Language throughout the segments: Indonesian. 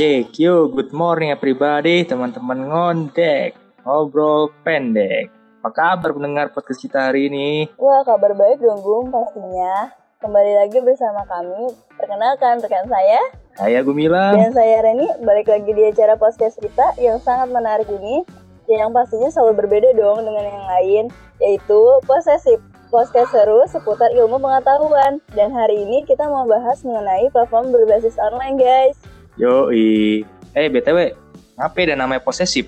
Cek, yuk, good morning everybody, teman-teman ngondek, ngobrol pendek. Apa kabar pendengar podcast kita hari ini? Wah, kabar baik dong, Gum, pastinya. Kembali lagi bersama kami. Perkenalkan rekan saya. Saya Gumilang. Dan saya Reni, balik lagi di acara podcast kita yang sangat menarik ini. Yang pastinya selalu berbeda dong dengan yang lain, yaitu posesif. Podcast seru seputar ilmu pengetahuan. Dan hari ini kita mau bahas mengenai platform berbasis online, guys. Yoi. Eh, BTW, ngapain dan namanya posesif?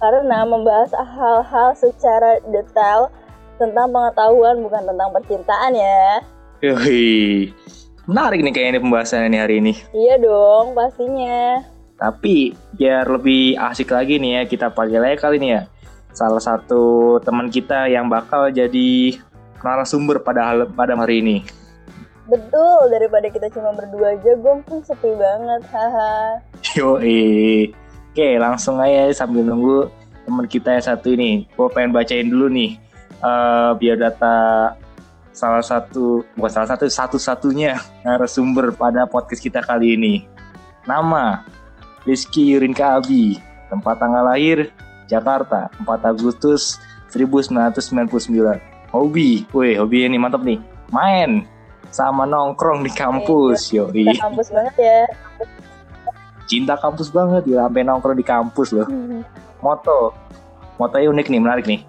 Karena membahas hal-hal secara detail tentang pengetahuan bukan tentang percintaan ya. Yoi. Menarik nih kayaknya pembahasan ini hari ini. Iya dong, pastinya. Tapi biar lebih asik lagi nih ya, kita panggil aja kali ini ya. Salah satu teman kita yang bakal jadi narasumber pada hal pada hari ini. Betul, daripada kita cuma berdua aja, gue pun sepi banget, haha. Yoi. Oke, langsung aja sambil nunggu teman kita yang satu ini. Gue pengen bacain dulu nih, uh, biar data salah satu bukan salah satu satu-satunya narasumber pada podcast kita kali ini. Nama Rizky Yurinka Abi, tempat tanggal lahir Jakarta, 4 Agustus 1999. Hobi, wih hobi ini mantap nih, main sama nongkrong di kampus, yo. yoi. kampus banget ya. Cinta kampus banget, ya sampai nongkrong di kampus loh. Moto, motonya unik nih, menarik nih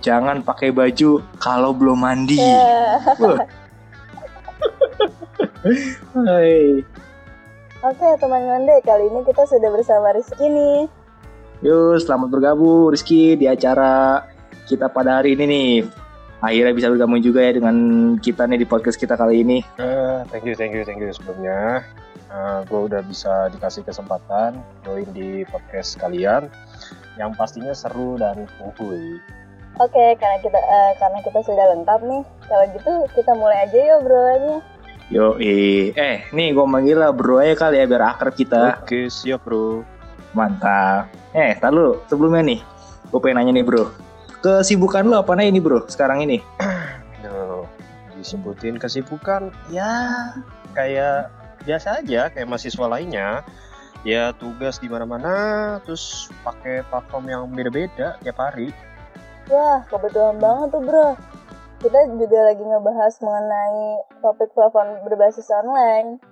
jangan pakai baju kalau belum mandi. Yeah. Hai. Oke teman Mande, kali ini kita sudah bersama Rizky nih. Yuk, selamat bergabung Rizky di acara kita pada hari ini nih. Akhirnya bisa bergabung juga ya dengan kita nih di podcast kita kali ini. Uh, thank you, thank you, thank you sebelumnya. Uh, gue udah bisa dikasih kesempatan join di podcast kalian yang pastinya seru dan uhui. Oke, karena kita uh, karena kita sudah lengkap nih. Kalau gitu kita mulai aja yuk broanya. Yo, eh, nih gue manggil lah bro aja kali ya biar akrab kita. Oke, siap bro. Mantap. Eh, lalu sebelumnya nih, gue pengen nanya nih bro. Kesibukan lo apa nih ini bro sekarang ini? Duh, disebutin kesibukan ya kayak biasa aja kayak mahasiswa lainnya ya tugas di mana-mana terus pakai platform yang beda-beda tiap hari Wah, kebetulan banget tuh bro. Kita juga lagi ngebahas mengenai topik platform berbasis online.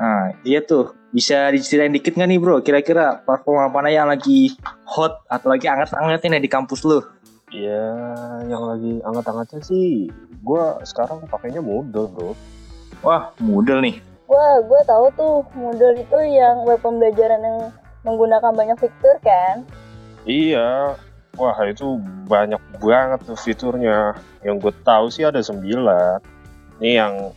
Nah, iya tuh. Bisa diceritain dikit nggak nih bro? Kira-kira platform apa yang lagi hot atau lagi anget-angetnya di kampus lo? Iya, yang lagi anget-angetnya sih, gue sekarang pakainya Moodle bro. Wah, Moodle nih. Wah, gue tahu tuh Moodle itu yang web pembelajaran yang menggunakan banyak fitur kan? Iya, Wah itu banyak banget tuh fiturnya. Yang gue tahu sih ada 9. Ini yang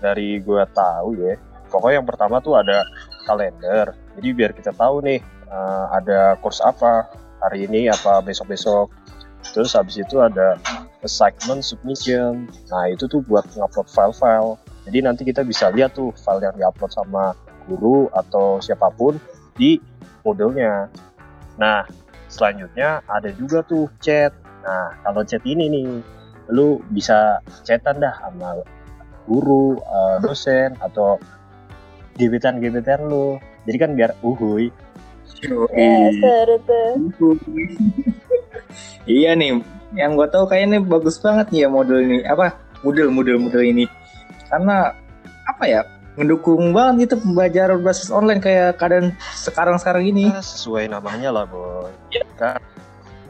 dari gue tahu ya. Pokoknya yang pertama tuh ada kalender. Jadi biar kita tahu nih uh, ada course apa hari ini apa besok-besok. Terus habis itu ada assignment submission. Nah itu tuh buat ngupload file-file. Jadi nanti kita bisa lihat tuh file yang diupload sama guru atau siapa pun di modelnya. Nah selanjutnya ada juga tuh chat nah kalau chat ini nih lu bisa chatan dah sama guru uh, dosen atau gebetan gebetan lu jadi kan biar uhui ya, iya nih yang gue tahu kayaknya bagus banget nih ya model ini apa model model model ini karena apa ya mendukung banget gitu pembelajaran berbasis online kayak keadaan sekarang-sekarang ini. Ya, sesuai namanya lah, boy. Ya. Kan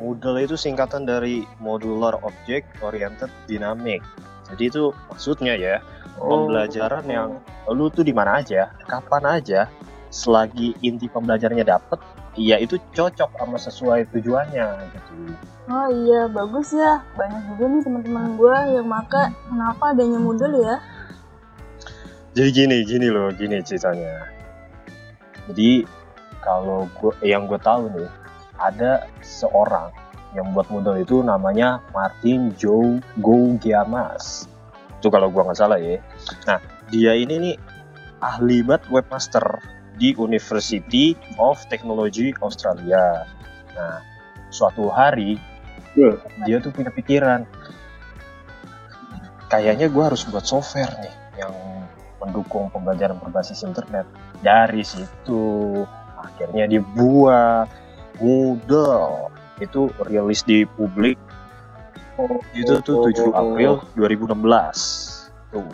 Moodle itu singkatan dari Modular Object Oriented Dynamic. Jadi itu maksudnya ya, oh. pembelajaran yang lu tuh di mana aja, kapan aja, selagi inti pembelajarannya dapet, ya itu cocok sama sesuai tujuannya gitu. Oh iya, bagus ya. Banyak juga nih teman-teman gue yang maka kenapa adanya Moodle ya? jadi gini gini loh gini ceritanya jadi kalau gue yang gue tahu nih ada seorang yang buat model itu namanya Martin Joe Gaugiamas itu kalau gue nggak salah ya nah dia ini nih ahli banget webmaster di University of Technology Australia nah suatu hari yeah. dia tuh punya pikiran kayaknya gue harus buat software nih yang mendukung pembelajaran berbasis internet. dari situ akhirnya dibuat Moodle itu rilis di publik itu tuh 7 April 2016 tuh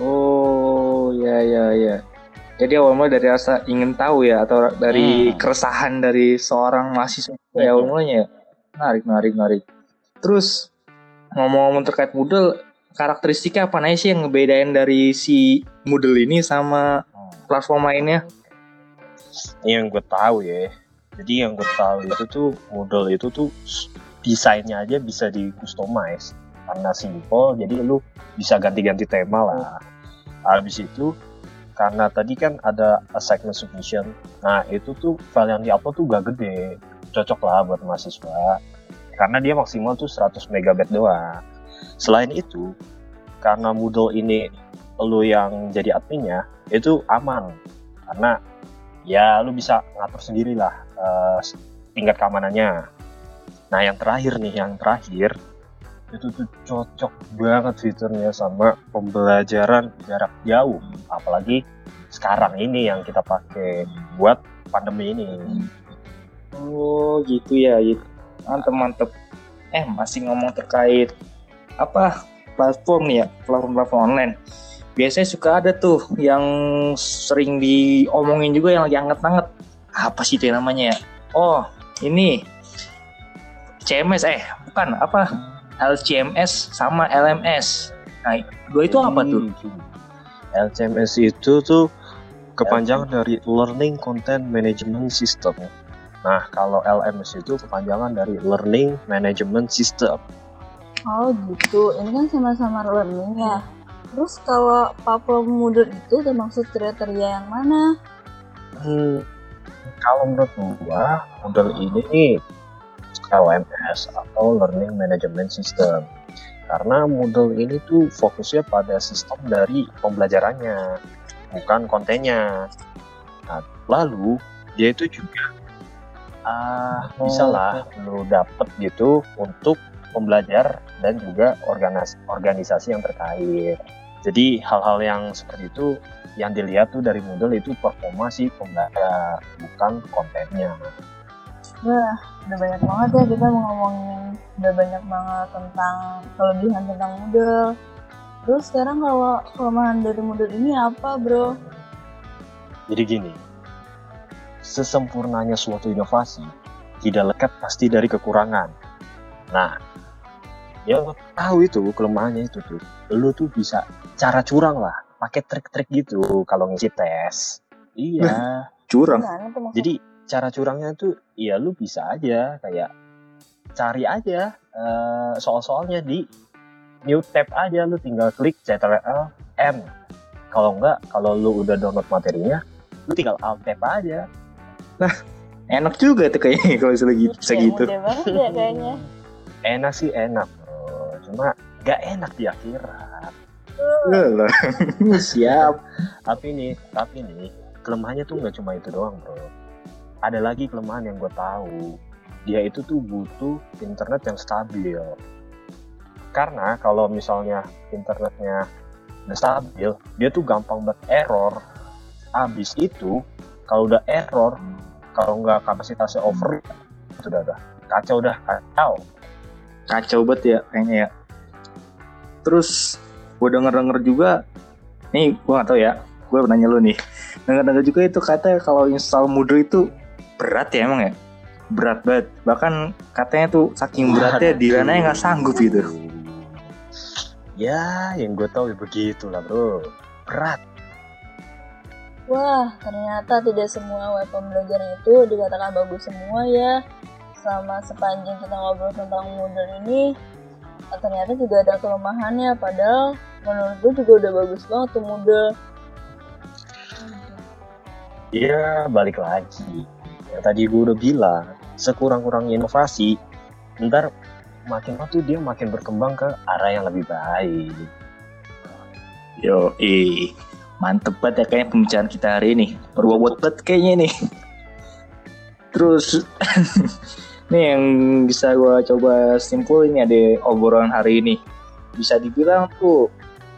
Oh, ya ya ya. Jadi awal mula dari rasa ingin tahu ya atau dari Hmm. keresahan dari seorang mahasiswa ya awal mulanya. ya? Menarik, menarik, menarik. Terus ngomong-ngomong terkait Moodle, karakteristiknya apa nih sih yang ngebedain dari si Moodle ini sama platform lainnya? ini yang gue tahu ya jadi yang gue tahu itu tuh model itu tuh desainnya aja bisa di customize karena simple jadi lu bisa ganti-ganti tema lah habis itu karena tadi kan ada assignment submission nah itu tuh file yang diupload tuh gak gede. Cocok lah buat mahasiswa. Karena dia maksimal tuh 100 megabyte doang. Selain itu karena Moodle ini lu yang jadi adminnya itu aman. Karena ya lu bisa ngatur sendiri lah eh, tingkat keamanannya. Nah yang terakhir nih, yang terakhir itu tuh cocok banget fiturnya sama pembelajaran jarak jauh, apalagi sekarang ini yang kita pakai buat pandemi ini. Oh, gitu ya, gitu. Mantep, mantep. Eh, masih ngomong terkait apa platform nih ya, platform-platform online. Biasanya suka ada tuh yang sering diomongin juga yang lagi anget-anget. Apa sih itu namanya ya? Oh, ini CMS eh, bukan apa? LCMS sama LMS. Nah, dua itu apa tuh? LCMS itu tuh kepanjangan dari Learning Content Management System. Nah, kalau LMS itu kepanjangan dari Learning Management System. Oh gitu, ini kan sama-sama learning ya. Terus kalau platform Moodle itu termasuk kriteria yang mana? Hmm, kalau menurut gua, model ini nih LMS atau Learning Management System. Karena model ini tuh fokusnya pada sistem dari pembelajarannya, bukan kontennya. Nah, lalu dia itu juga ah bisa lah lu dapet gitu untuk pembelajar dan juga organis- organisasi yang terkait. Jadi hal-hal yang seperti itu yang dilihat tuh dari Moodle itu performa si pembelajar, bukan kontennya. Wah, udah banyak banget ya kita mau ngomongin udah banyak banget tentang kelebihan tentang Moodle. Terus sekarang kalau kelemahan dari Moodle ini apa bro? Jadi gini, sesempurnanya suatu inovasi tidak lekat pasti dari kekurangan. Nah, yang lo tahu itu kelemahannya itu tuh, lu tuh bisa cara curang lah, pakai trik-trik gitu kalau ngisi tes. Iya. Curang. Jadi cara curangnya tuh ya lu bisa aja kayak cari aja eh, soal-soalnya di new tab aja lu tinggal klik Ctrl M. Kalau enggak kalau lu udah download materinya lu tinggal alt tab aja. Enak juga tuh kayaknya kalau bisa gitu. Bisa Kayak gitu. ya kayaknya. Enak sih enak bro, cuma gak enak di akhirat. Siap. Tapi nih, tapi nih kelemahannya tuh nggak cuma itu doang bro. Ada lagi kelemahan yang gue tahu. Dia itu tuh butuh internet yang stabil. Karena kalau misalnya internetnya nggak stabil, dia tuh gampang banget error. Habis itu, kalau udah error, kalau nggak kapasitasnya over, itu udah udah kacau dah kacau. Kacau banget ya kayaknya ya. Terus gue denger-denger juga, nih gue gak tau ya, gue nanya lu nih. Denger-denger juga itu katanya kalau install Moodle itu berat ya emang ya? Berat banget. Bahkan katanya tuh saking beratnya Dirana nggak sanggup gitu. Ya, yang gue tahu ya begitulah bro. Berat. Wah, ternyata tidak semua web pembelajaran itu dikatakan bagus semua ya. Sama sepanjang kita ngobrol tentang Moodle ini, ternyata juga ada kelemahannya. Padahal menurut gue juga udah bagus banget tuh Moodle. Ya, balik lagi. Yang tadi gue udah bilang, sekurang-kurangnya inovasi, ntar makin waktu dia makin berkembang ke arah yang lebih baik. Yo, eh, mantep banget ya kayaknya pembicaraan kita hari ini. Berbobot banget kayaknya nih. Terus, nih yang bisa gue coba simpul ini ada obrolan hari ini. Bisa dibilang tuh,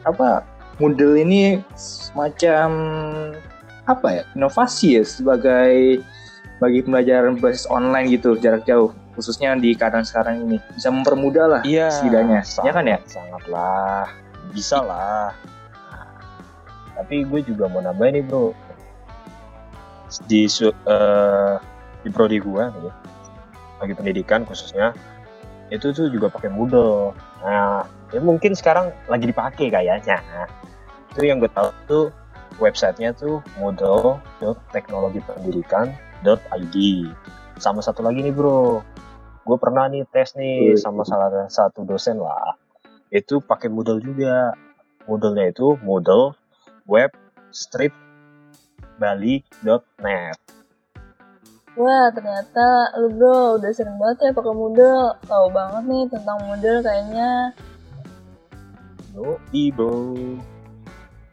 apa, Moodle ini semacam apa ya inovasi ya sebagai bagi pembelajaran berbasis online gitu jarak jauh khususnya di keadaan sekarang ini bisa mempermudah lah Iya, setidaknya sangat, ya kan ya Sangatlah, bisa lah. Tapi gue juga mau nambahin nih bro, di eh, di prodi gue nih, bagi pendidikan khususnya, itu tuh juga pakai Moodle. Nah, ya mungkin sekarang lagi dipakai kayaknya. Itu yang gue tahu tuh websitenya tuh moodle.teknologipendidikan.id. Sama satu lagi nih bro, gue pernah nih tes nih sama salah satu dosen lah. Itu pakai Moodle juga. Moodle-nya itu Moodle Web Strip Bali.net. Wah, ternyata lu bro udah sering banget ya pakai Moodle. Tahu banget nih tentang Moodle kayaknya Yo, bro.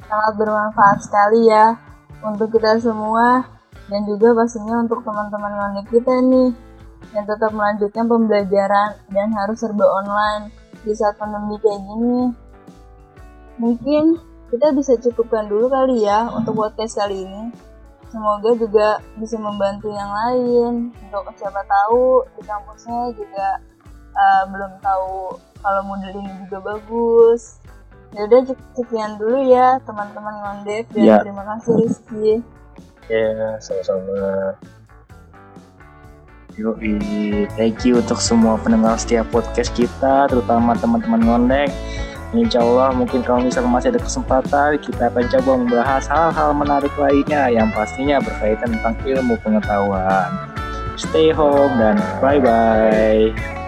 sangat bermanfaat sekali ya untuk kita semua dan juga pastinya untuk teman-teman ngonek kita nih yang tetap melanjutkan pembelajaran dan harus serba online di saat pandemi kayak gini. Mungkin kita bisa cukupkan dulu kali ya untuk podcast kali ini. Semoga juga bisa membantu yang lain. Untuk siapa tahu di kampusnya juga uh, belum tahu kalau model ini juga bagus. Ya udah cek- sekian dulu ya teman-teman ngondek dan Ya. terima kasih Rizky. Ya, sama-sama. Yoi, thank you untuk semua pendengar setiap podcast kita, terutama teman-teman ngondek. Insya Allah mungkin kalau misalnya masih ada kesempatan, kita akan coba membahas hal-hal menarik lainnya yang pastinya berkaitan tentang ilmu pengetahuan. Stay home dan bye-bye.